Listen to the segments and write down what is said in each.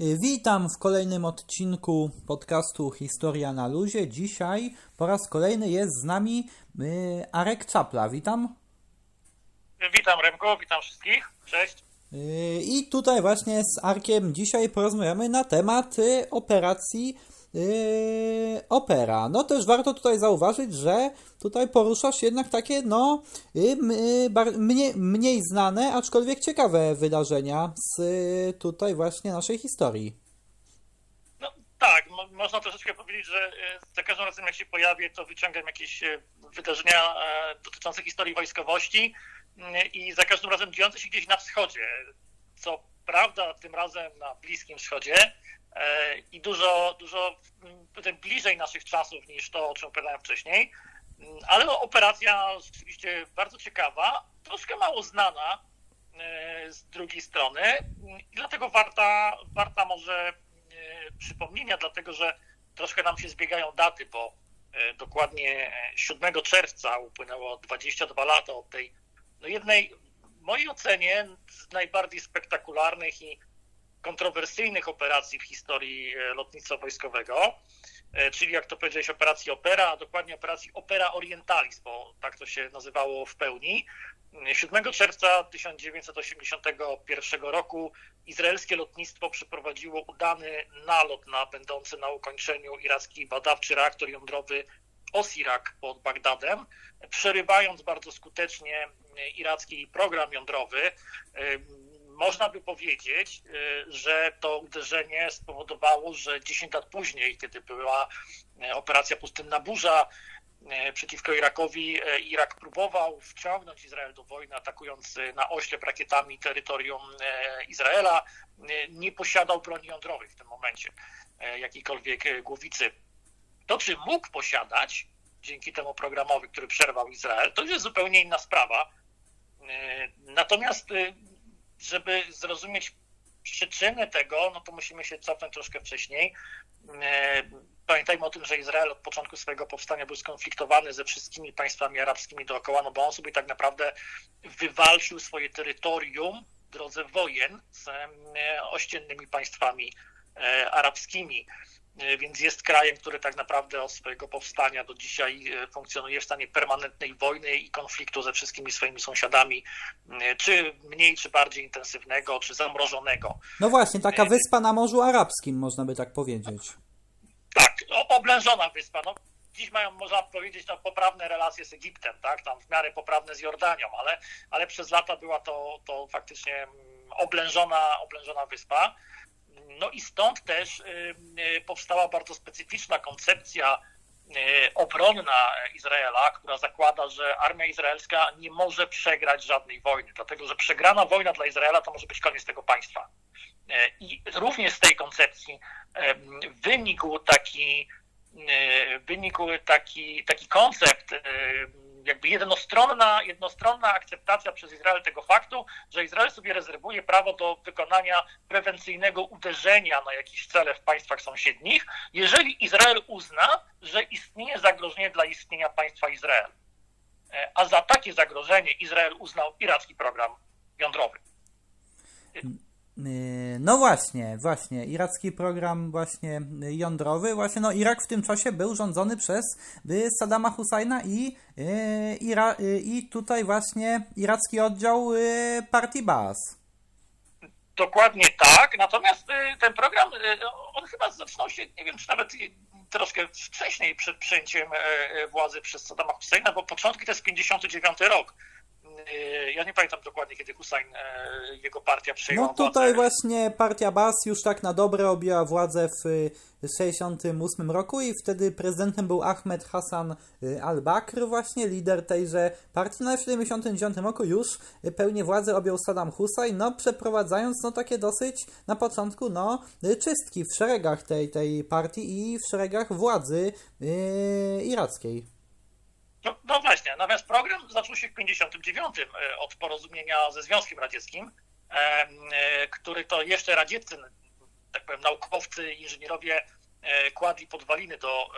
Witam w kolejnym odcinku podcastu Historia na Luzie. Dzisiaj po raz kolejny jest z nami y, Arek Czapla. Witam. Witam Remko, witam wszystkich. Cześć. Y, I tutaj właśnie z Arkiem dzisiaj porozmawiamy na temat y, operacji Yy, opera. No też warto tutaj zauważyć, że tutaj poruszasz jednak takie, no, yy, mniej, mniej znane, aczkolwiek ciekawe wydarzenia z yy, tutaj właśnie naszej historii. No tak, można troszeczkę powiedzieć, że za każdym razem jak się pojawię, to wyciągam jakieś wydarzenia dotyczące historii wojskowości i za każdym razem dziejące się gdzieś na wschodzie. Co prawda tym razem na Bliskim Wschodzie, i dużo, dużo mm, bliżej naszych czasów niż to, o czym opowiadałem wcześniej. Mm, ale operacja rzeczywiście bardzo ciekawa, troszkę mało znana e, z drugiej strony mm, i dlatego warta, warta może e, przypomnienia, dlatego że troszkę nam się zbiegają daty, bo dokładnie 7 czerwca upłynęło 22 lata od tej no jednej, w mojej ocenie, z najbardziej spektakularnych i kontrowersyjnych operacji w historii e, lotnictwa wojskowego, e, czyli jak to powiedziałeś, operacji Opera, a dokładnie operacji Opera Orientalis, bo tak to się nazywało w pełni. 7 czerwca 1981 roku izraelskie lotnictwo przeprowadziło udany nalot na będący na ukończeniu iracki badawczy reaktor jądrowy Osirak pod Bagdadem, przerywając bardzo skutecznie iracki program jądrowy można by powiedzieć, y, że to uderzenie spowodowało, że 10 lat później, kiedy była y, operacja Pustynna Burza y, przeciwko Irakowi, Irak próbował wciągnąć Izrael do wojny, atakując na oślep rakietami terytorium Izraela. Nie posiadał broni jądrowej w tym momencie, jakiejkolwiek głowicy. To, czy mógł posiadać dzięki temu programowi, który przerwał Izrael, to jest zupełnie inna sprawa. Natomiast żeby zrozumieć przyczyny tego, no to musimy się cofnąć troszkę wcześniej. E, pamiętajmy o tym, że Izrael od początku swojego powstania był skonfliktowany ze wszystkimi państwami arabskimi dookoła, no bo on sobie tak naprawdę wywalczył swoje terytorium w drodze wojen z e, ościennymi państwami e, arabskimi. E, więc jest krajem, który tak naprawdę od swojego powstania do dzisiaj e, funkcjonuje w stanie permanentnej wojny i konfliktu ze wszystkimi swoimi sąsiadami, e, czy mniej, czy bardziej intensywnego, czy zamrożonego. No właśnie, taka wyspa na Morzu Arabskim, można by tak powiedzieć. Tak, oblężona wyspa. No, dziś mają, można powiedzieć, no, poprawne relacje z Egiptem, tak, tam w miarę poprawne z Jordanią, ale, ale przez lata była to, to faktycznie mm, oblężona, oblężona wyspa. No i stąd też y, y, powstała bardzo specyficzna koncepcja y, obronna Izraela, która zakłada, że armia izraelska nie może przegrać żadnej wojny, dlatego że przegrana wojna dla Izraela to może być koniec tego państwa. I również z tej koncepcji wynikł taki, wynikł taki, taki koncept jakby jednostronna, jednostronna akceptacja przez Izrael tego faktu, że Izrael sobie rezerwuje prawo do wykonania prewencyjnego uderzenia na jakieś cele w państwach sąsiednich, jeżeli Izrael uzna, że istnieje zagrożenie dla istnienia państwa Izrael. E, a za takie zagrożenie Izrael uznał iracki program jądrowy. Yy, no właśnie, właśnie, iracki program właśnie jądrowy, właśnie no Irak w tym czasie był rządzony przez y, Saddama Husajna i, y, Ira, y, i tutaj właśnie iracki oddział partii Baas. Dokładnie tak, natomiast ten program, on chyba zaczynał się, nie wiem, czy nawet troszkę wcześniej przed przyjęciem władzy przez Saddama Husajna, bo początki to jest 59 rok. Y, ja nie pamiętam dokładnie, kiedy Hussein, e, jego partia przejęła No tutaj władzę. właśnie partia Bas już tak na dobre objęła władzę w 1968 roku i wtedy prezydentem był Ahmed Hassan y, al-Bakr właśnie, lider tejże partii. No i w 1979 roku już pełnię władzy objął Saddam Hussein, no przeprowadzając no takie dosyć na początku no czystki w szeregach tej, tej partii i w szeregach władzy yy, irackiej. No, no, właśnie, natomiast program zaczął się w 59 e, od porozumienia ze Związkiem Radzieckim, e, który to jeszcze radzieccy, tak powiem, naukowcy, inżynierowie kładli podwaliny do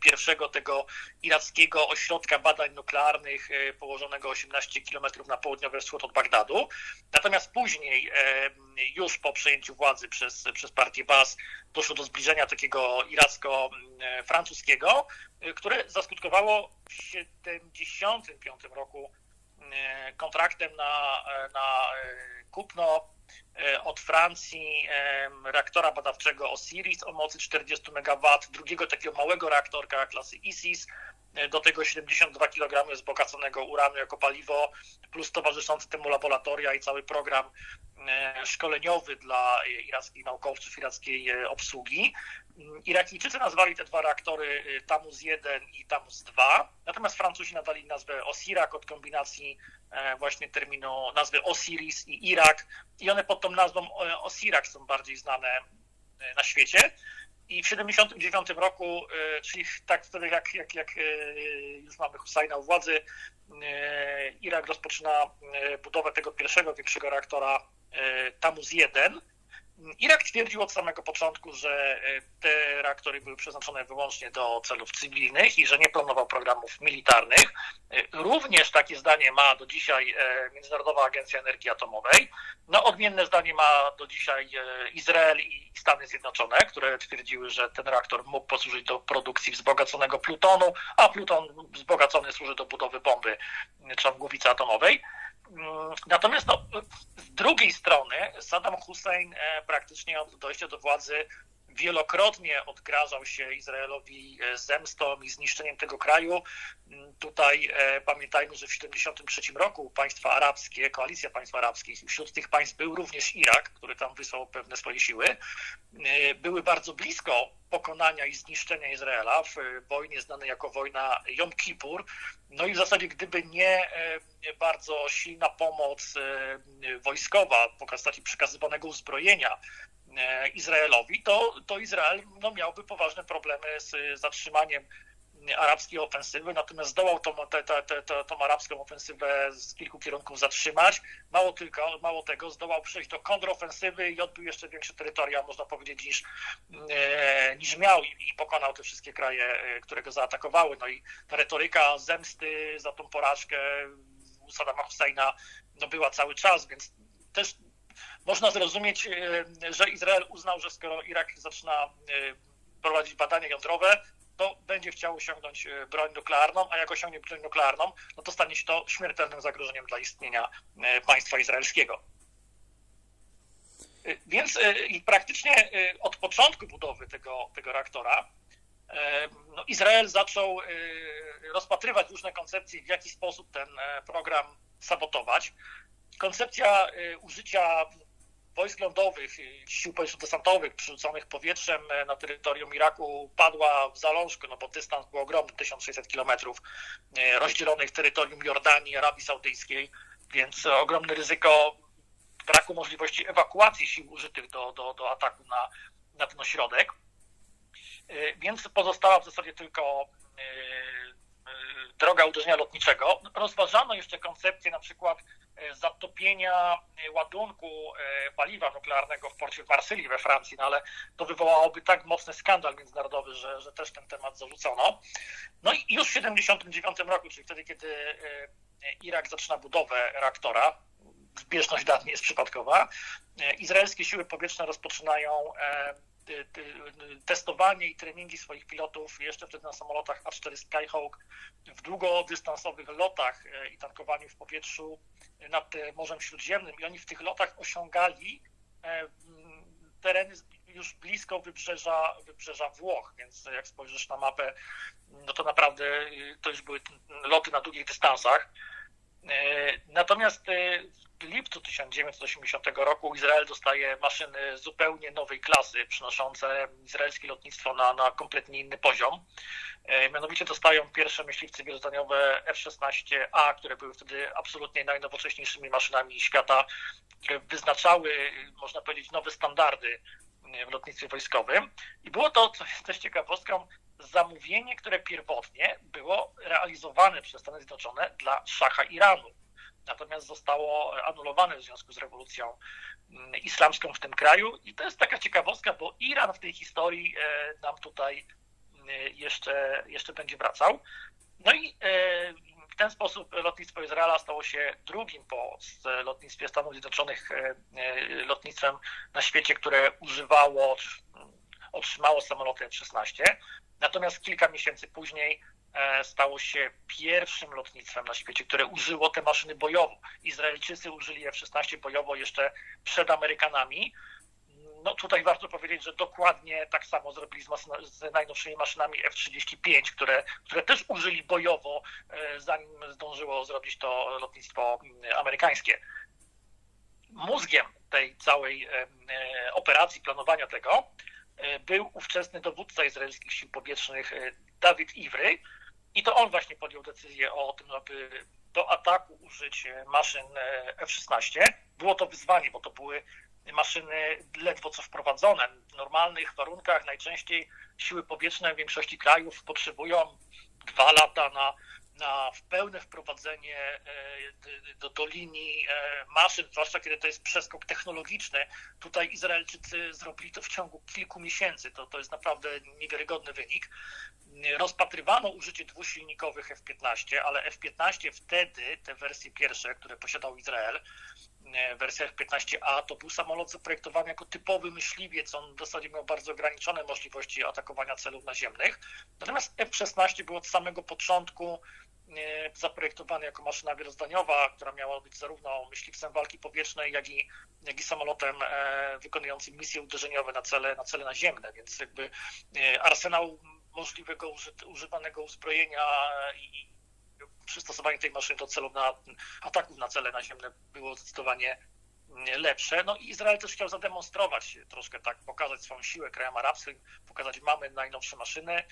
pierwszego tego irackiego ośrodka badań nuklearnych położonego 18 km na południowy wschód od Bagdadu. Natomiast później, już po przejęciu władzy przez, przez partię Bas, doszło do zbliżenia takiego iracko-francuskiego, które zaskutkowało w 1975 roku kontraktem na, na kupno E, od Francji reaktora badawczego Osiris o mocy 40 MW, drugiego takiego małego reaktorka klasy ISIS, e, do tego 72 kg wzbogaconego uranu jako paliwo, plus towarzyszące temu laboratoria i cały program e, szkoleniowy dla irackich naukowców, irackiej obsługi. Irakijczycy nazwali te dwa reaktory Tamuz 1 i Tamuz 2, natomiast Francuzi nadali nazwę Osirak od kombinacji E, właśnie terminu nazwy Osiris i Irak i one pod tą nazwą e, Osirak są bardziej znane e, na świecie. I w 1979 roku, czyli tak wtedy jak, jak, jak już mamy Husajna u władzy, Irak rozpoczyna budowę tego pierwszego większego reaktora Tamuz 1, Irak twierdził od samego początku, że e, te reaktory były przeznaczone wyłącznie do celów cywilnych i że nie planował programów militarnych. E, również takie zdanie ma do dzisiaj e, Międzynarodowa Agencja Energii Atomowej. No, odmienne zdanie ma do dzisiaj Izrael i Stany Zjednoczone, które twierdziły, że ten reaktor mógł posłużyć do produkcji wzbogaconego plutonu, a pluton wzbogacony służy do budowy bomby czy głowicy atomowej. Natomiast no, z drugiej strony Saddam Hussein e, praktycznie od dojścia do władzy wielokrotnie odgrażał się Izraelowi e, zemstą i zniszczeniem tego kraju. Mm, tutaj e, pamiętajmy, że w 1973 roku państwa arabskie, koalicja państw arabskich, wśród tych państw był również Irak, który tam wysłał pewne swoje siły, e, były bardzo blisko pokonania i zniszczenia Izraela w wojnie znanej jako wojna Jom Kippur. No i w zasadzie gdyby nie bardzo silna pomoc wojskowa w postaci przekazywanego uzbrojenia Izraelowi, to, to Izrael no, miałby poważne problemy z zatrzymaniem arabskiej ofensywy, natomiast zdołał tą, te, te, te, tą arabską ofensywę z kilku kierunków zatrzymać. Mało, tylko, mało tego, zdołał przejść do kontrofensywy i odbył jeszcze większe terytoria, można powiedzieć, niż, e, niż miał i, i, pokonał te wszystkie kraje, e, które go zaatakowały. No i ta retoryka zemsty za tą porażkę Saddama Husseina no, była cały czas, więc też można zrozumieć, e, że Izrael uznał, że skoro Irak zaczyna e, prowadzić badania jądrowe, to będzie chciał osiągnąć e, broń nuklearną, a jak osiągnie broń nuklearną, no to stanie się to śmiertelnym zagrożeniem dla istnienia państwa izraelskiego. Więc praktycznie od początku budowy tego, tego reaktora no, Izrael zaczął rozpatrywać różne koncepcje, w jaki sposób ten program sabotować. Koncepcja użycia wojsk lądowych, sił powietrzno-desantowych przerzuconych powietrzem e, na terytorium Iraku padła w zalążku, no bo dystans był ogromny, 1600 kilometrów e, rozdzielonych terytorium Jordanii, Arabii Saudyjskiej, więc ogromne ryzyko braku możliwości ewakuacji sił użytych do, do, do ataku na, na ten ośrodek. E, więc pozostała w zasadzie tylko droga uderzenia lotniczego. Rozważano jeszcze koncepcję na przykład E, zatopienia e, ładunku e, paliwa nuklearnego w porcie w Marsylii we Francji, no ale to wywołałoby tak mocny skandal międzynarodowy, że, że też ten temat zarzucono. No i już w 1979 roku, czyli wtedy, kiedy Irak zaczyna budowę reaktora, zbieżność dat nie jest przypadkowa, izraelskie siły powietrzne rozpoczynają testowanie i treningi swoich pilotów jeszcze wtedy na samolotach A4 Skyhawk w długodystansowych lotach i tankowaniu w powietrzu nad Morzem Śródziemnym i oni w tych lotach osiągali e, tereny już blisko wybrzeża, wybrzeża Włoch, więc jak spojrzysz na mapę, no to naprawdę to już były loty na długich dystansach. E, natomiast e, w lipcu 1980 roku Izrael dostaje maszyny zupełnie nowej klasy, przynoszące izraelskie lotnictwo na, na kompletnie inny poziom. E, mianowicie dostają pierwsze myśliwce wielozadaniowe F-16A, które były wtedy absolutnie najnowocześniejszymi maszynami świata, które wyznaczały, można powiedzieć, nowe standardy w lotnictwie wojskowym. I było to, co jest też ciekawostką, zamówienie, które pierwotnie było realizowane przez Stany Zjednoczone dla szacha Iranu. natomiast zostało anulowane w związku z rewolucją mm, islamską w tym kraju. I to jest taka ciekawostka, bo Iran w tej historii nam tutaj jeszcze, jeszcze będzie wracał. No i w ten sposób lotnictwo Izraela stało się drugim po lotnictwie Stanów Zjednoczonych lotnictwem na świecie, które używało, otrzymało samoloty F-16. Natomiast kilka miesięcy później e, stało się pierwszym lotnictwem na świecie, które użyło te maszyny bojowo. Izraelczycy użyli F-16 bojowo jeszcze przed Amerykanami. No tutaj warto powiedzieć, że dokładnie tak samo zrobili z, z najnowszymi maszynami F-35, które, które też użyli bojowo, e, zanim zdążyło zrobić to lotnictwo mm, amerykańskie. Mózgiem tej całej e, operacji, planowania tego był ówczesny dowódca izraelskich sił powietrznych e, Dawid Iwry i to on właśnie podjął decyzję o tym, aby do ataku użyć e, maszyn F-16. Było to wyzwanie, bo to były maszyny ledwo co wprowadzone. W normalnych warunkach najczęściej siły powietrzne w większości krajów potrzebują dwa lata na na pełne wprowadzenie e, do, do linii e, maszyn, zwłaszcza kiedy to jest przeskok technologiczny. Tutaj Izraelczycy zrobili to w ciągu kilku miesięcy. To, to jest naprawdę niewiarygodny wynik. Rozpatrywano użycie dwusilnikowych F-15, ale F-15 wtedy, te wersje pierwsze, które posiadał Izrael, e, wersja F-15A, to był samolot zaprojektowany jako typowy myśliwiec. On w zasadzie miał bardzo ograniczone możliwości atakowania celów naziemnych. Natomiast F-16 był od samego początku zaprojektowany jako maszyna wielozdaniowa, która miała być zarówno myśliwcem walki powietrznej, jak i, jak i samolotem e, wykonującym misje uderzeniowe na cele, na cele naziemne, więc jakby e, arsenał możliwego używanego uzbrojenia i przystosowanie tej maszyny do celów na ataków na cele naziemne było zdecydowanie lepsze. No i Izrael też chciał zademonstrować, troszkę tak pokazać swoją siłę. Krajom arabskim, pokazać, mamy najnowsze maszyny,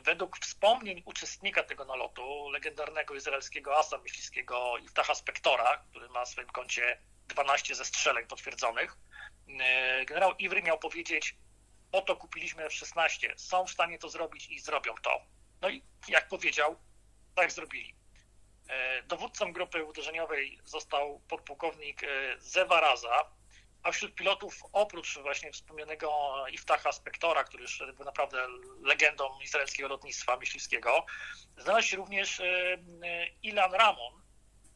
według wspomnień uczestnika tego nalotu, legendarnego izraelskiego asa myśliwskiego Iftaha Spektora, który ma w swoim koncie 12 zestrzeleń potwierdzonych, e, generał Iwry miał powiedzieć, oto kupiliśmy F-16, są w stanie to zrobić i zrobią to. No i jak powiedział, tak zrobili. E, dowódcą grupy uderzeniowej został podpułkownik e, Zewa Raza, a wśród pilotów, oprócz właśnie wspomnianego Iftaha Spektora, który już był naprawdę legendą izraelskiego lotnictwa myśliwskiego, znalazł się również e, e, Ilan Ramon,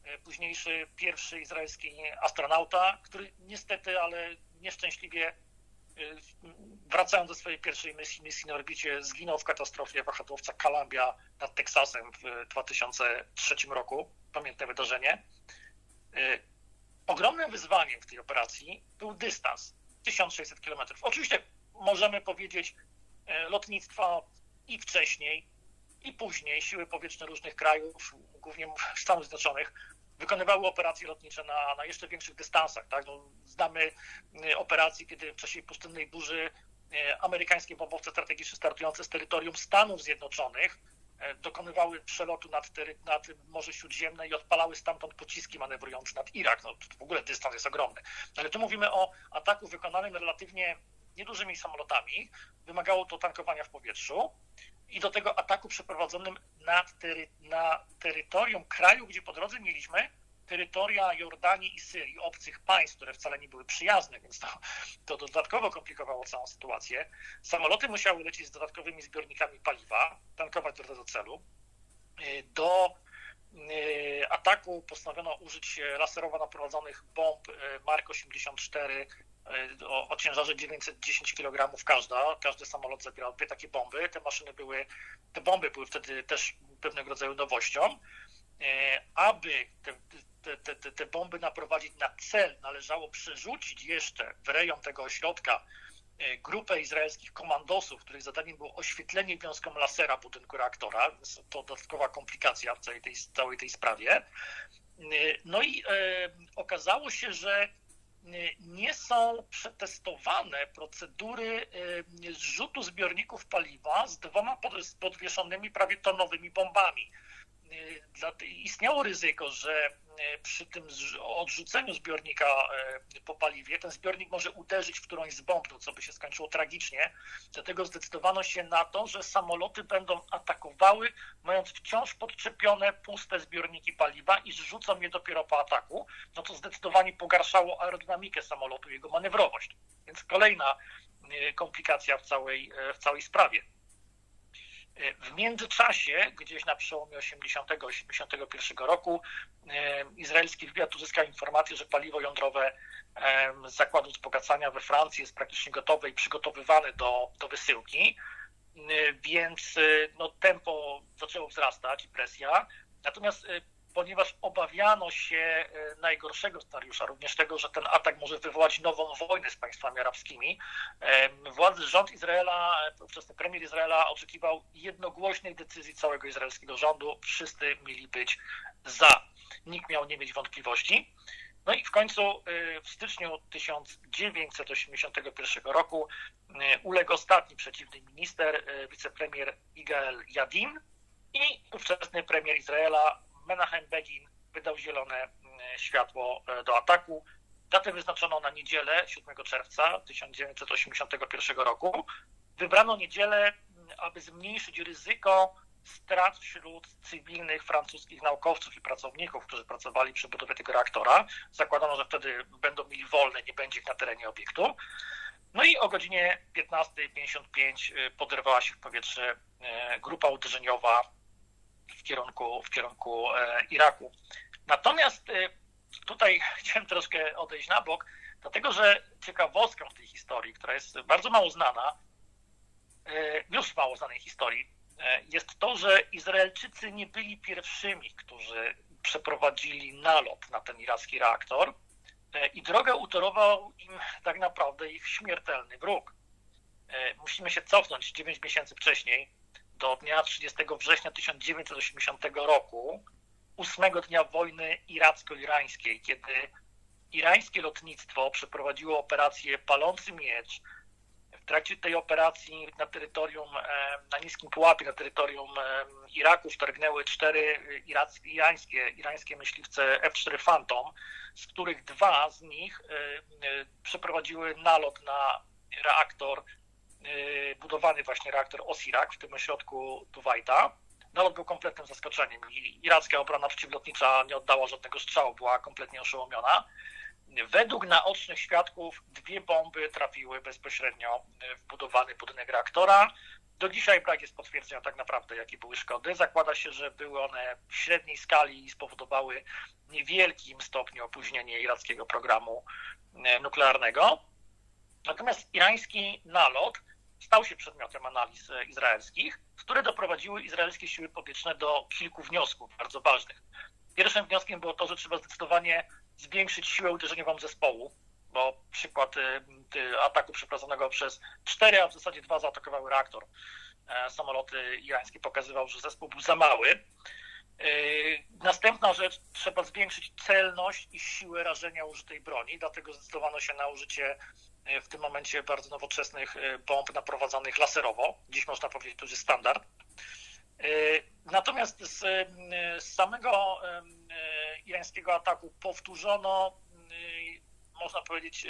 e, późniejszy pierwszy izraelski astronauta, który niestety, ale nieszczęśliwie wracając do swojej pierwszej misji, misji na orbicie, zginął w katastrofie wahadłowca Columbia nad Teksasem w 2003 roku. Pamiętne wydarzenie. Ogromnym wyzwaniem w tej operacji był dystans 1600 km. Oczywiście możemy powiedzieć e, lotnictwa i wcześniej, i później siły powietrzne różnych krajów, głównie Stanów Zjednoczonych, wykonywały operacje lotnicze na, na jeszcze większych dystansach. Tak? No, znamy e, operacje, kiedy w czasie pustynnej burzy e, amerykańskie bombowce strategiczne startujące z terytorium Stanów Zjednoczonych dokonywały przelotu nad, nad Morze Śródziemne i odpalały stamtąd pociski manewrujące nad Irak. No, w ogóle dystans jest ogromny. Ale tu mówimy o ataku wykonanym relatywnie niedużymi samolotami. Wymagało to tankowania w powietrzu i do tego ataku przeprowadzonym nad tery, na terytorium kraju, gdzie po drodze mieliśmy terytoria Jordanii i Syrii, obcych państw, które wcale nie były przyjazne, więc to, to dodatkowo komplikowało całą sytuację. Samoloty musiały lecieć z dodatkowymi zbiornikami paliwa, tankować do tego celu. Y, do y, ataku postanowiono użyć laserowo naprowadzonych bomb y, Mark 84 o, o ciężarze 910 kg każda. Każdy samolot zabierał dwie takie bomby. Te maszyny były, te bomby były wtedy też pewnego rodzaju nowością. Aby te, te, te, te bomby naprowadzić na cel, należało przerzucić jeszcze w rejon tego ośrodka e, grupę izraelskich komandosów, których zadaniem było oświetlenie wiązką lasera budynku reaktora. To dodatkowa komplikacja w całej tej, całej tej sprawie. E, no i e, okazało się, że e, nie są przetestowane procedury zrzutu zbiorników paliwa z dwoma podwieszonymi prawie tonowymi bombami istniało ryzyko, że przy tym odrzuceniu zbiornika po paliwie ten zbiornik może uderzyć w którąś z bomb, co by się skończyło tragicznie. Dlatego zdecydowano się na to, że samoloty będą atakowały, mając wciąż podczepione puste zbiorniki paliwa i zrzucą je dopiero po ataku. No to zdecydowanie pogarszało aerodynamikę samolotu, jego manewrowość. Więc kolejna komplikacja w całej, w całej sprawie. W międzyczasie, gdzieś na przełomie 80-81 roku, izraelski wywiad uzyskał informację, że paliwo jądrowe z zakładu wzbogacania we Francji jest praktycznie gotowe i przygotowywane do, do wysyłki, więc no, tempo zaczęło wzrastać, presja. Natomiast ponieważ obawiano się e, najgorszego scenariusza, również tego, że ten atak może wywołać nową wojnę z państwami arabskimi. Władzy, rząd Izraela, ówczesny premier Izraela oczekiwał jednogłośnej decyzji całego izraelskiego rządu. Wszyscy mieli być za. Nikt miał nie mieć wątpliwości. No i w końcu e, w styczniu 1981 roku e, uległ ostatni przeciwny minister, wicepremier Igael Yadin i ówczesny premier Izraela Menachem Begin wydał zielone mm, światło e, do ataku. Datę wyznaczono na niedzielę 7 czerwca 1981 roku. Wybrano niedzielę, mm, aby zmniejszyć ryzyko strat wśród cywilnych francuskich naukowców i pracowników, którzy pracowali przy budowie tego reaktora. Zakładano, że wtedy będą mieli wolne, nie będzie ich na terenie obiektu. No i o godzinie 15.55 e, podrywała się w powietrze e, grupa uderzeniowa w kierunku, w kierunku e, Iraku. Natomiast e, tutaj chciałem troszkę odejść na bok, dlatego że ciekawostką w tej historii, która jest bardzo mało znana, e, już mało znanej historii, jest to, że Izraelczycy nie byli pierwszymi, którzy przeprowadzili nalot na ten iracki reaktor i drogę utorował im tak naprawdę ich śmiertelny wróg. Musimy się cofnąć 9 miesięcy wcześniej, do dnia 30 września 1980 roku, ósmego dnia wojny iracko-irańskiej, kiedy irańskie lotnictwo przeprowadziło operację Palący Miecz. W trakcie tej operacji na terytorium, na niskim pułapie, na terytorium Iraku wtargnęły cztery irańskie, irańskie myśliwce F-4 Phantom, z których dwa z nich przeprowadziły nalot na reaktor budowany właśnie reaktor Osirak w tym ośrodku Duwajta. Nalot był kompletnym zaskoczeniem iracka obrona przeciwlotnicza nie oddała żadnego strzału, była kompletnie oszołomiona. Według naocznych świadków dwie bomby trafiły bezpośrednio w budowany budynek reaktora. Do dzisiaj brak jest potwierdzenia tak naprawdę, jakie były szkody. Zakłada się, że były one w średniej skali i spowodowały niewielkim stopniu opóźnienie irackiego programu e, nuklearnego. Natomiast irański nalot stał się przedmiotem analiz e, izraelskich, które doprowadziły izraelskie siły powietrzne do kilku wniosków bardzo ważnych. Pierwszym wnioskiem było to, że trzeba zdecydowanie zwiększyć siłę uderzeniową zespołu, bo przykład e, ataku przeprowadzonego przez cztery, a w zasadzie dwa zaatakowały reaktor. E, samoloty irańskie pokazywał, że zespół był za mały. Następna rzecz, trzeba zwiększyć celność i siłę rażenia użytej broni, dlatego zdecydowano się na użycie w tym momencie bardzo nowoczesnych e, bomb naprowadzanych laserowo. Dziś można powiedzieć, to jest standard. E, natomiast z, z samego e, irańskiego ataku powtórzono, można powiedzieć,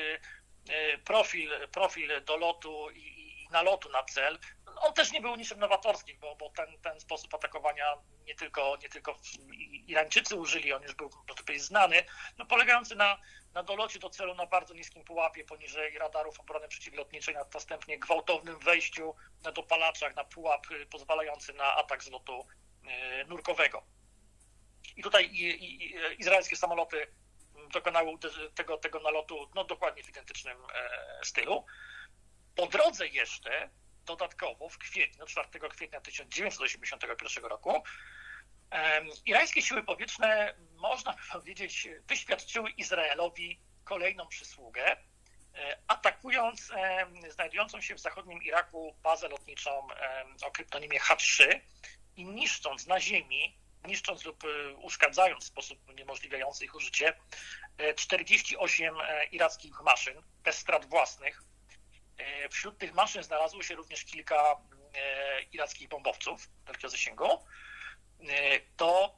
profil, profil dolotu i, i nalotu na cel. On też nie był niczym nowatorskim, bo, bo ten, ten sposób atakowania nie tylko, nie tylko Irańczycy użyli, on już był znany, no, polegający na na dolocie do celu na bardzo niskim pułapie poniżej radarów obrony przeciwlotniczej, następnie gwałtownym wejściu na dopalaczach na pułap y, pozwalający na atak z lotu y, nurkowego. I tutaj izraelskie samoloty dokonały tego, tego nalotu no, dokładnie w identycznym e, stylu. Po drodze jeszcze dodatkowo w kwietniu, 4 kwietnia 1981 roku, Irańskie siły powietrzne, można powiedzieć, wyświadczyły Izraelowi kolejną przysługę, e, atakując znajdującą się w zachodnim Iraku bazę lotniczą o kryptonimie H3 i niszcząc na ziemi, niszcząc lub e, uszkadzając w sposób uniemożliwiający ich użycie 48 e, irackich maszyn bez strat własnych. Wśród tych maszyn znalazło się również kilka irackich bombowców wielkiego zasięgu. To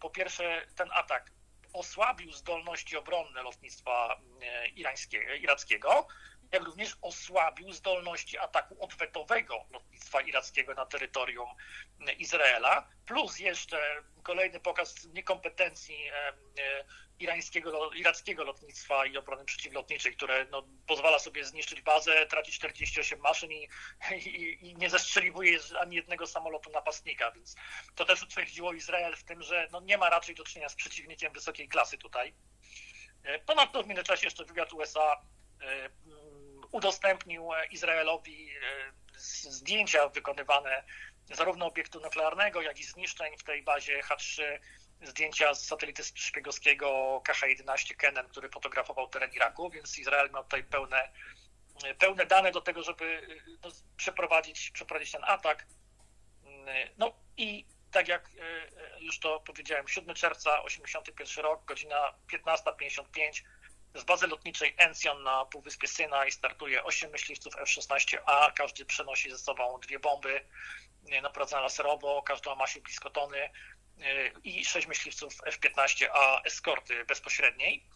po pierwsze ten atak osłabił zdolności obronne lotnictwa irańskiego, irackiego, jak również osłabił zdolności ataku odwetowego lotnictwa irackiego na terytorium Izraela, plus jeszcze kolejny pokaz niekompetencji e, e, irańskiego, irackiego lotnictwa i obrony przeciwlotniczej, które no, pozwala sobie zniszczyć bazę, tracić 48 maszyn i, i, i, nie zestrzeliwuje ani jednego samolotu napastnika, więc to też utwierdziło Izrael w tym, że no, nie ma raczej do czynienia z przeciwnikiem wysokiej klasy tutaj. E, ponadto w międzyczasie jeszcze wywiad USA udostępnił Izraelowi zdjęcia wykonywane zarówno obiektu nuklearnego, jak i zniszczeń w tej bazie H3, zdjęcia z satelity szpiegowskiego KH-11 Kennen, który fotografował teren Iraku, więc Izrael ma tutaj pełne, pełne dane do tego, żeby no, przeprowadzić, przeprowadzić ten atak. No i tak jak już to powiedziałem, 7 czerwca 81 rok, godzina 15.55 z bazy lotniczej Encjon na Półwyspie Synaj startuje 8 myśliwców F-16A, każdy przenosi ze sobą dwie bomby naprowadzone laserowo, każda ma się blisko tony i 6 myśliwców F-15A eskorty bezpośredniej.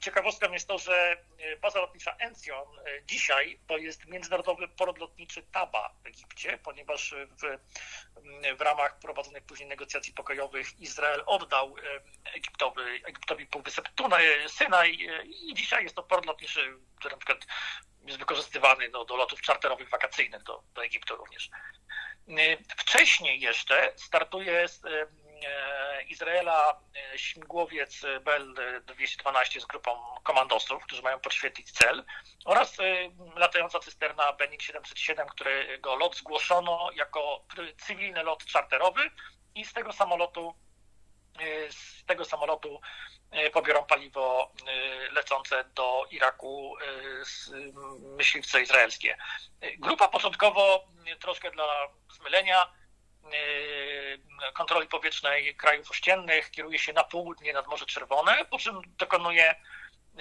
Ciekawostką jest to, że baza lotnicza Encjon dzisiaj to jest międzynarodowy port lotniczy Taba w Egipcie, ponieważ w, w ramach prowadzonych później negocjacji pokojowych Izrael oddał Egiptowi, Egiptowi Półwysep Synaj i dzisiaj jest to port lotniczy, który na przykład jest wykorzystywany do, do lotów czarterowych, wakacyjnych do, do Egiptu również. Wcześniej jeszcze startuje z Izraela śmigłowiec Bell-212 z grupą komandosów, którzy mają podświetlić cel oraz latająca cysterna Benik 707, którego lot zgłoszono jako cywilny lot czarterowy i z tego samolotu z tego samolotu pobiorą paliwo lecące do Iraku myśliwce izraelskie. Grupa początkowo, troszkę dla zmylenia, kontroli powietrznej krajów ościennych kieruje się na południe nad Morze Czerwone, po czym dokonuje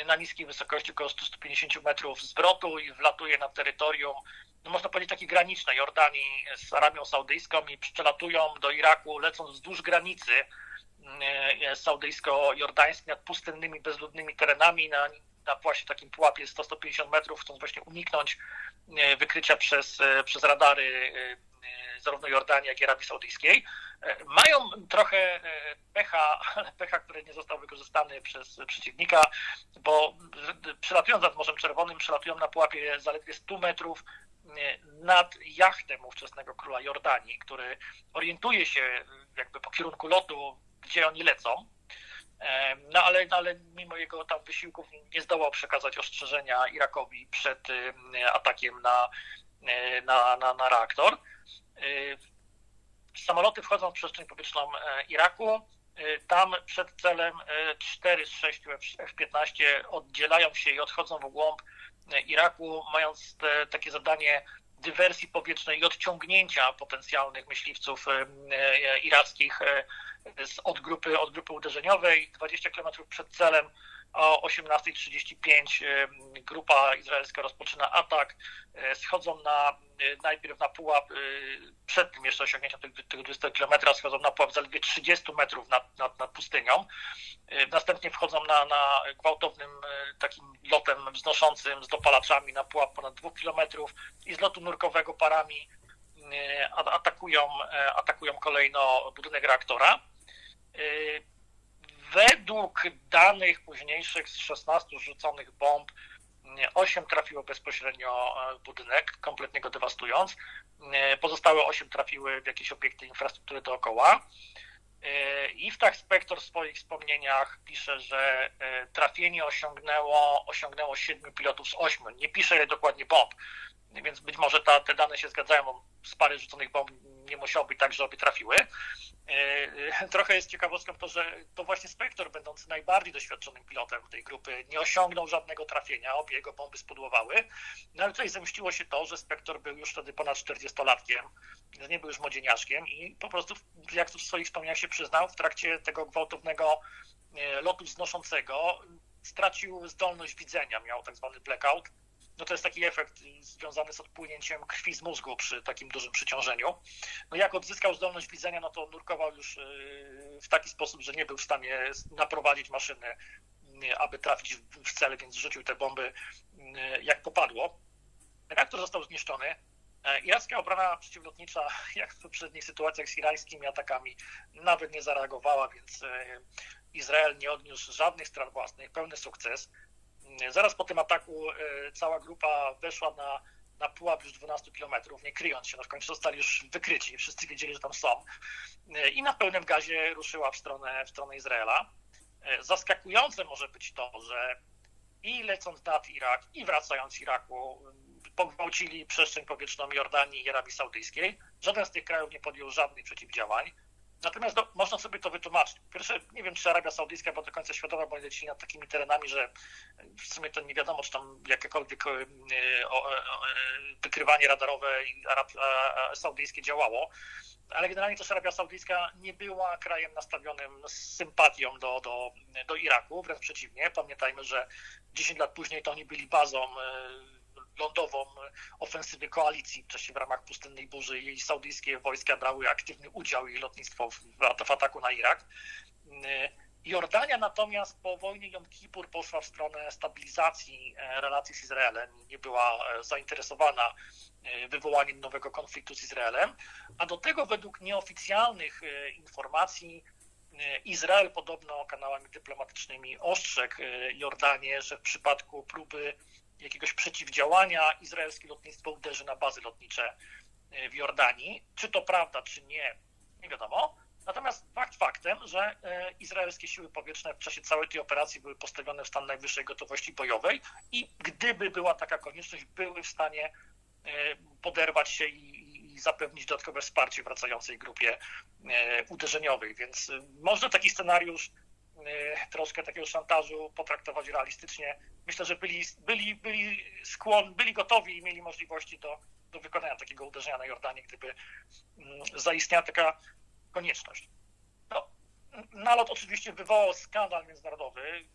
na niskiej wysokości około 150 metrów zwrotu i wlatuje na terytorium, no można powiedzieć, takie graniczne Jordanii z Arabią Saudyjską i przelatują do Iraku, lecąc wzdłuż granicy saudyjsko-jordańskiej nad pustynnymi, bezludnymi terenami na, na właśnie takim pułapie 100-150 metrów, chcąc właśnie uniknąć wykrycia przez, przez radary zarówno Jordanii, jak i Arabii Saudyjskiej. Mają trochę pecha, pecha, który nie został wykorzystany przez przeciwnika, bo przelatując nad Morzem Czerwonym, przelatują na pułapie zaledwie 100 metrów nad jachtem ówczesnego króla Jordanii, który orientuje się jakby po kierunku lotu, gdzie oni lecą. No ale, no, ale mimo jego tam wysiłków nie zdołał przekazać ostrzeżenia Irakowi przed atakiem na, na, na, na reaktor. Samoloty wchodzą w przestrzeń powietrzną Iraku. Tam przed celem 4 z 6 F-15 oddzielają się i odchodzą w głąb Iraku, mając te, takie zadanie dywersji powietrznej i odciągnięcia potencjalnych myśliwców irackich od grupy, od grupy uderzeniowej. 20 km przed celem o 18.35 grupa izraelska rozpoczyna atak. Schodzą na, najpierw na pułap, przed tym jeszcze osiągnięciem tych, tych 20 km, schodzą na pułap zaledwie 30 metrów nad, nad, nad pustynią. Następnie wchodzą na, na gwałtownym takim lotem wznoszącym z dopalaczami na pułap ponad 2 km i z lotu nurkowego parami atakują, atakują kolejno budynek reaktora. Według danych późniejszych z 16 rzuconych bomb, 8 trafiło bezpośrednio w budynek, kompletnie go dewastując. Pozostałe 8 trafiły w jakieś obiekty infrastruktury dookoła. I w tak Spektor w swoich wspomnieniach pisze, że trafienie osiągnęło, osiągnęło 7 pilotów z 8. Nie pisze dokładnie bomb, więc być może ta, te dane się zgadzają, bo z pary rzuconych bomb nie musiało być tak, że obie trafiły. Trochę jest ciekawostką to, że to właśnie Spektor, będąc najbardziej doświadczonym pilotem tej grupy, nie osiągnął żadnego trafienia, obie jego bomby spudłowały. No ale tutaj zemściło się to, że Spektor był już wtedy ponad 40-latkiem, nie był już młodzieniaszkiem i po prostu, jak tu w swoich wspomnieniach się przyznał, w trakcie tego gwałtownego lotu wznoszącego stracił zdolność widzenia, miał tak zwany blackout no to jest taki efekt związany z odpłynięciem krwi z mózgu przy takim dużym przyciążeniu. No jak odzyskał zdolność widzenia, no to nurkował już w taki sposób, że nie był w stanie naprowadzić maszyny, aby trafić w cel, więc rzucił te bomby jak popadło. Reaktor został zniszczony. E, iracka obrona przeciwlotnicza, jak w poprzednich sytuacjach z irańskimi atakami, nawet nie zareagowała, więc e, Izrael nie odniósł żadnych strat własnych, pełny sukces. E, zaraz po tym ataku cała grupa weszła na, na pułap już 12 kilometrów, nie kryjąc się, no w końcu zostali już wykryci, wszyscy wiedzieli, że tam są. I na pełnym gazie ruszyła w stronę, w stronę Izraela. Zaskakujące może być to, że i lecąc nad Irak, i wracając z Iraku, pogwałcili przestrzeń powietrzną Jordanii i Arabii Saudyjskiej. Żaden z tych krajów nie podjął żadnych przeciwdziałań. Natomiast no, można sobie to wytłumaczyć. Pierwsze, nie wiem, czy Arabia Saudyjska była do końca świadoma, lecieli nad takimi terenami, że w sumie to nie wiadomo, czy tam jakiekolwiek e, wykrywanie radarowe saudyjskie działało. Ale generalnie też Arabia Saudyjska nie była krajem nastawionym z sympatią do, do, do Iraku, wręcz przeciwnie. Pamiętajmy, że 10 lat później to oni byli bazą e, lądową ofensywy koalicji wcześniej w ramach pustynnej burzy i saudyjskie wojska brały aktywny udział i lotnictwo w, w ataku na Irak. Jordania natomiast po wojnie Jom Kippur poszła w stronę stabilizacji e, relacji z Izraelem, nie była e, zainteresowana e, wywołaniem nowego konfliktu z Izraelem, a do tego według nieoficjalnych informacji Izrael podobno kanałami dyplomatycznymi ostrzegł Jordanię, że w przypadku próby jakiegoś przeciwdziałania izraelskie lotnictwo uderzy na bazy lotnicze e, w Jordanii. Czy to prawda, czy nie, nie wiadomo. Natomiast fakt faktem, że e, izraelskie siły powietrzne w czasie całej tej operacji były postawione w stan najwyższej gotowości bojowej i gdyby była taka konieczność, były w stanie e, poderwać się i, zapewnić dodatkowe wsparcie wracającej grupie uderzeniowej. Więc może taki scenariusz troszkę takiego szantażu potraktować realistycznie myślę, że byli, byli, byli skłon, byli gotowi i mieli możliwości do, do wykonania takiego uderzenia na Jordanię, gdyby mm, zaistniała taka konieczność. No, nalot oczywiście wywołał skandal międzynarodowy,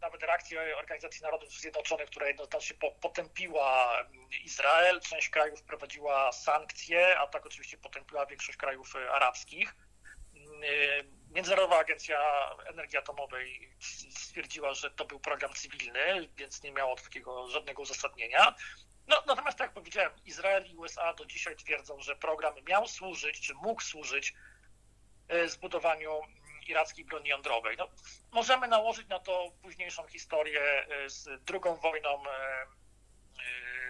nawet reakcję Organizacji Narodów Zjednoczonych, która jednoznacznie potępiła Izrael, część krajów wprowadziła sankcje, a tak oczywiście potępiła większość krajów arabskich. Międzynarodowa Agencja Energii Atomowej stwierdziła, że to był program cywilny, więc nie miało takiego żadnego uzasadnienia. No, natomiast, tak jak powiedziałem, Izrael i USA do dzisiaj twierdzą, że program miał służyć, czy mógł służyć e, zbudowaniu irackiej broni jądrowej. No, możemy nałożyć na to późniejszą historię e, z drugą wojną e,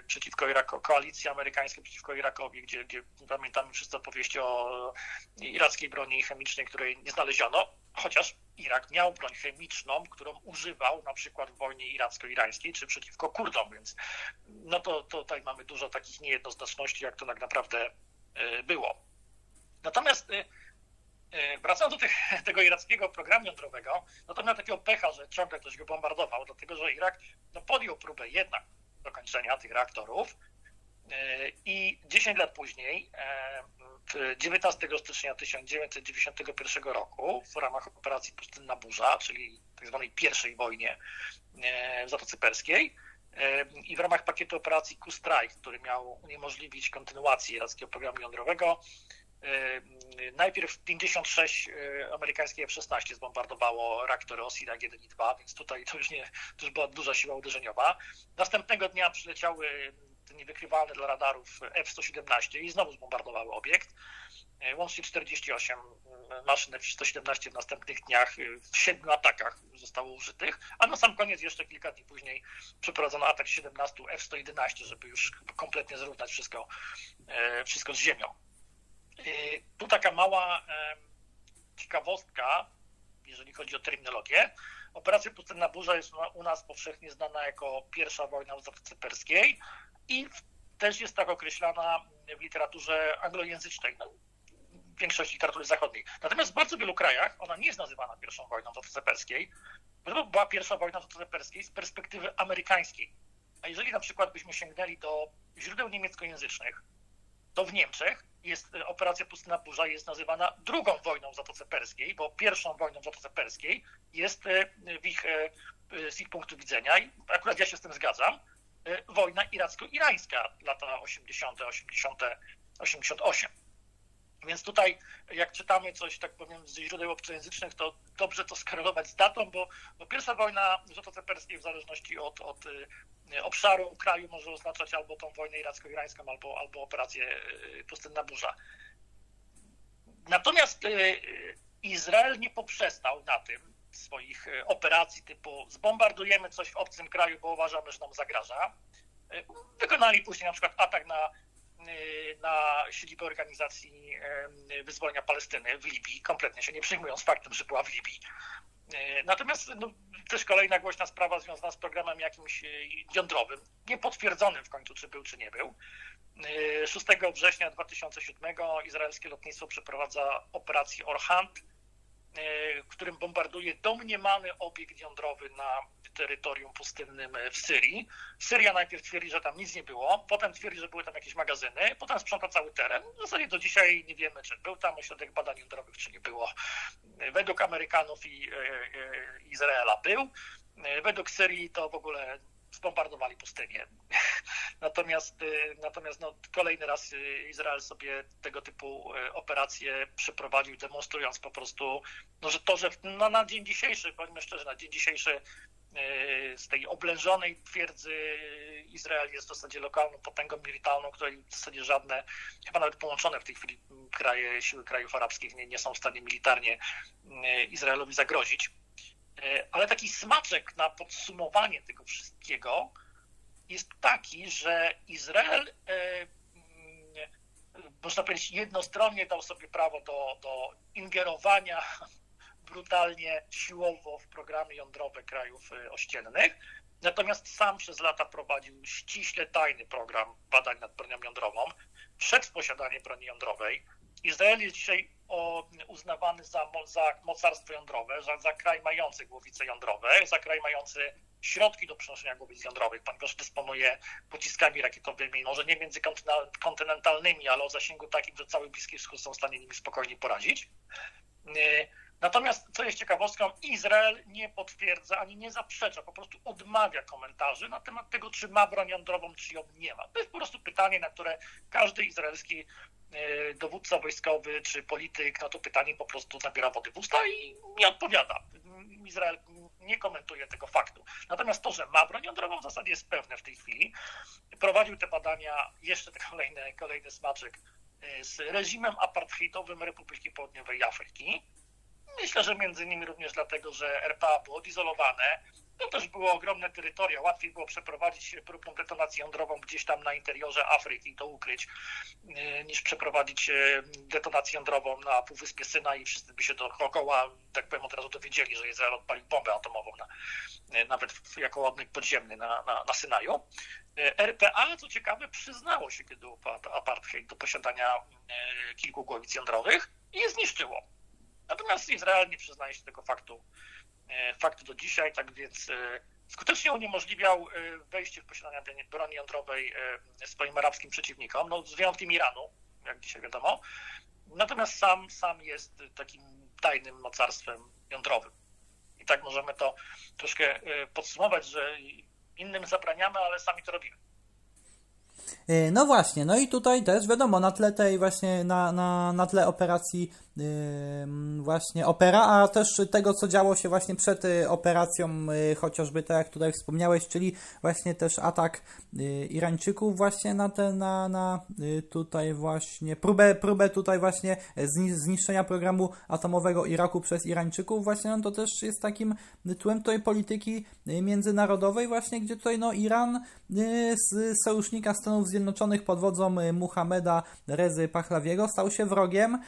przeciwko Irakowi, koalicji amerykańskiej przeciwko Irakowi, gdzie, gdzie pamiętamy wszyscy opowieści o irackiej broni chemicznej, której nie znaleziono, chociaż Irak miał broń chemiczną, którą używał na przykład w wojnie iracko-irańskiej czy przeciwko Kurdom, więc no to, to tutaj mamy dużo takich niejednoznaczności, jak to tak naprawdę e, było. Natomiast e, e, Wracając do tych, tego irackiego programu jądrowego, no to miał takiego pecha, że ciągle ktoś go bombardował, dlatego że Irak no, podjął próbę jednak dokończenia tych reaktorów. E, I 10 lat później, 19 e, stycznia 1991 roku, w ramach operacji Pustynna Burza, czyli tzw. Tak pierwszej wojnie e, w Zatoce Perskiej, i w ramach pakietu operacji Q-Strike, który miał uniemożliwić kontynuację irackiego programu jądrowego, najpierw 56 amerykańskie F-16 zbombardowało reaktory Osirak 1 i 2, więc tutaj to już, nie, to już była duża siła uderzeniowa. Następnego dnia przyleciały te niewykrywalne dla radarów F-117 i znowu zbombardowały obiekt. Łącznie 48 maszyn F-117 w następnych dniach w siedmiu atakach zostało użytych, a na sam koniec jeszcze kilka dni później przeprowadzono atak 17 F-111, żeby już kompletnie zrównać wszystko, e, wszystko z ziemią. Y, tu taka mała ciekawostka, jeżeli chodzi o terminologię. Operacja Pustynna Burza jest u nas powszechnie znana jako pierwsza wojna w Zatoce Perskiej i też jest tak określana w literaturze anglojęzycznej, no, w większości literatury zachodniej. Natomiast w bardzo wielu krajach ona nie jest nazywana pierwszą wojną w Zatoce Perskiej, bo była pierwsza wojna w Zatoce Perskiej z perspektywy amerykańskiej. A jeżeli na przykład byśmy sięgnęli do źródeł niemieckojęzycznych, to w Niemczech jest e, operacja Pustyna Burza jest nazywana drugą wojną w Zatoce Perskiej, bo pierwszą wojną w Zatoce Perskiej jest e, w ich, e, z ich punktu widzenia, i akurat ja się z tym zgadzam, wojna iracko-irańska, lata 80., 80., 88. Więc tutaj, jak czytamy coś, tak powiem, ze źródeł obcojęzycznych, to dobrze to skorelować z datą, bo, bo pierwsza wojna w Zatoce Perskiej, w zależności od, od obszaru kraju, może oznaczać albo tą wojnę iracko-irańską, albo, albo operację y, Pustynna Burza. Natomiast y, Izrael nie poprzestał na tym swoich operacji typu zbombardujemy coś w obcym kraju, bo uważamy, że nam zagraża. Wykonali później na przykład atak na Y, na siedzibę organizacji wyzwolenia Palestyny w Libii, kompletnie się nie przejmując faktem, że była w Libii. Y, natomiast no, też kolejna głośna sprawa związana z programem jakimś y, jądrowym, niepotwierdzonym w końcu, czy był, czy nie był. 6 września 2007 izraelskie lotnictwo przeprowadza operację Orhant, którym bombarduje domniemany obiekt jądrowy na terytorium pustynnym w Syrii. Syria najpierw twierdzi, że tam nic nie było, potem twierdzi, że były tam jakieś magazyny, potem sprząta cały teren. W zasadzie do dzisiaj nie wiemy, czy był tam ośrodek badań jądrowych, czy nie było. Według Amerykanów i e, e, Izraela był. Według Syrii to w ogóle zbombardowali pustynię. natomiast natomiast no, kolejny raz Izrael sobie tego typu operacje przeprowadził, demonstrując po prostu, no, że to, że no, na dzień dzisiejszy, powiedzmy szczerze, na dzień dzisiejszy z tej oblężonej twierdzy Izrael jest w zasadzie lokalną potęgą militarną, której w zasadzie żadne, chyba nawet połączone w tej chwili kraje, siły krajów arabskich nie, nie są w stanie militarnie Izraelowi zagrozić. E, ale taki smaczek na podsumowanie tego wszystkiego jest taki, że Izrael można powiedzieć, jednostronnie dał sobie prawo do, do ingerowania brutalnie, siłowo w programy jądrowe krajów y, ościennych. Natomiast sam przez lata prowadził ściśle tajny program badań nad bronią jądrową, przed posiadaniem broni jądrowej. Izrael jest dzisiaj uznawany za, za mocarstwo jądrowe, za, za kraj mający głowice jądrowe, za kraj mający środki do przenoszenia głowic jądrowych, ponieważ dysponuje pociskami rakietowymi, może nie międzykontynentalnymi, ale o zasięgu takim, że cały Bliski Wschód są w stanie nimi spokojnie poradzić. Natomiast, co jest ciekawostką, Izrael nie potwierdza ani nie zaprzecza, po prostu odmawia komentarzy na temat tego, czy ma broń jądrową, czy ją nie ma. To jest po prostu pytanie, na które każdy izraelski e, dowódca wojskowy czy polityk na to pytanie po prostu nabiera wody w usta i nie odpowiada. Izrael nie komentuje tego faktu. Natomiast to, że ma broń jądrową, w zasadzie jest pewne w tej chwili. Prowadził te badania, jeszcze te kolejne, kolejny smaczek, e, z reżimem apartheidowym Republiki Południowej Afryki Myślę, że między innymi również dlatego, że RPA było odizolowane. To też było ogromne terytoria. Łatwiej było przeprowadzić próbną detonację jądrową gdzieś tam na interiorze Afryki i to ukryć, y, niż przeprowadzić y, detonację jądrową na Półwyspie Syna i wszyscy by się dookoła, tak powiem, od razu dowiedzieli, że Izrael odpalił bombę atomową, na, y, nawet jako ładnik podziemny na, na, na Synaju. RPA, co ciekawe, przyznało się, kiedy upadł apartheid, do posiadania kilku głowic jądrowych i je zniszczyło. Natomiast Izrael nie przyznaje się tego faktu, e, faktu do dzisiaj, tak więc e, skutecznie uniemożliwiał e, wejście w posiadanie broni jądrowej swoim arabskim przeciwnikom, no, z wyjątkiem Iranu, jak dzisiaj wiadomo. Natomiast sam, sam jest takim tajnym mocarstwem jądrowym. I tak możemy to troszkę podsumować, że innym zabraniamy, ale sami to robimy. No właśnie, no i tutaj też wiadomo, na tle tej właśnie, na, na, na tle operacji właśnie opera, a też tego, co działo się właśnie przed y, operacją, y, chociażby tak jak tutaj wspomniałeś, czyli właśnie też atak y, Irańczyków właśnie na te, na, na tutaj właśnie, próbę, próbę tutaj właśnie zniszczenia programu atomowego Iraku przez Irańczyków. Właśnie, no to też jest takim tłem tej polityki międzynarodowej właśnie, gdzie tutaj no Iran z sojusznika Stanów Zjednoczonych pod wodzą Muhammeda Rezy Pahlawiego stał się wrogiem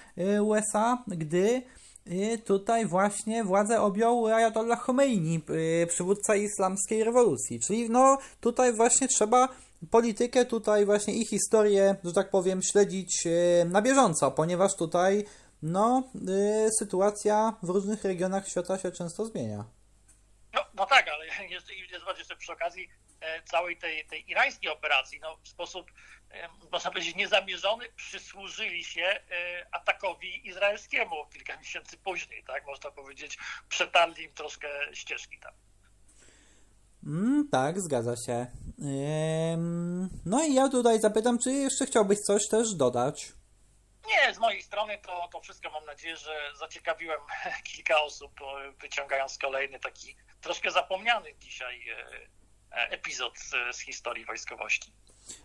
USA USA, gdy y, tutaj właśnie władzę objął Ayatollah Khomeini, y, przywódca islamskiej rewolucji. Czyli no tutaj właśnie trzeba politykę tutaj właśnie i historię, że tak powiem, śledzić y, na bieżąco, ponieważ tutaj no sytuacja w różnych regionach świata się często zmienia. No, no tak, ale jeszcze, jeszcze przy okazji całej tej, tej irańskiej operacji, no w sposób można powiedzieć, niezamierzony przysłużyli się e, atakowi izraelskiemu kilka miesięcy później, tak? Można powiedzieć, przetarli im troszkę ścieżki tam. Mm, tak, zgadza się. Ym, no i ja tutaj zapytam, czy jeszcze chciałbyś coś też dodać? Nie, z mojej strony to, to wszystko. Mam nadzieję, że zaciekawiłem kilka osób, e, wyciągając kolejny taki troszkę zapomniany dzisiaj e, e, epizod z, historii wojskowości.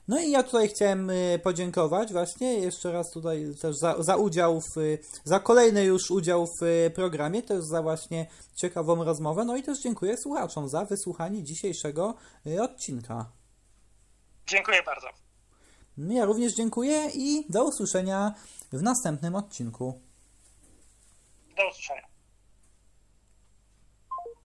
No i ja tutaj chciałem y, podziękować właśnie jeszcze raz tutaj też za, za udział w, za kolejny już udział w y, programie, też za właśnie ciekawą rozmowę. No i też dziękuję słuchaczom za wysłuchanie dzisiejszego odcinka. Dziękuję bardzo. Ja również dziękuję i do usłyszenia w następnym odcinku. Do usłyszenia.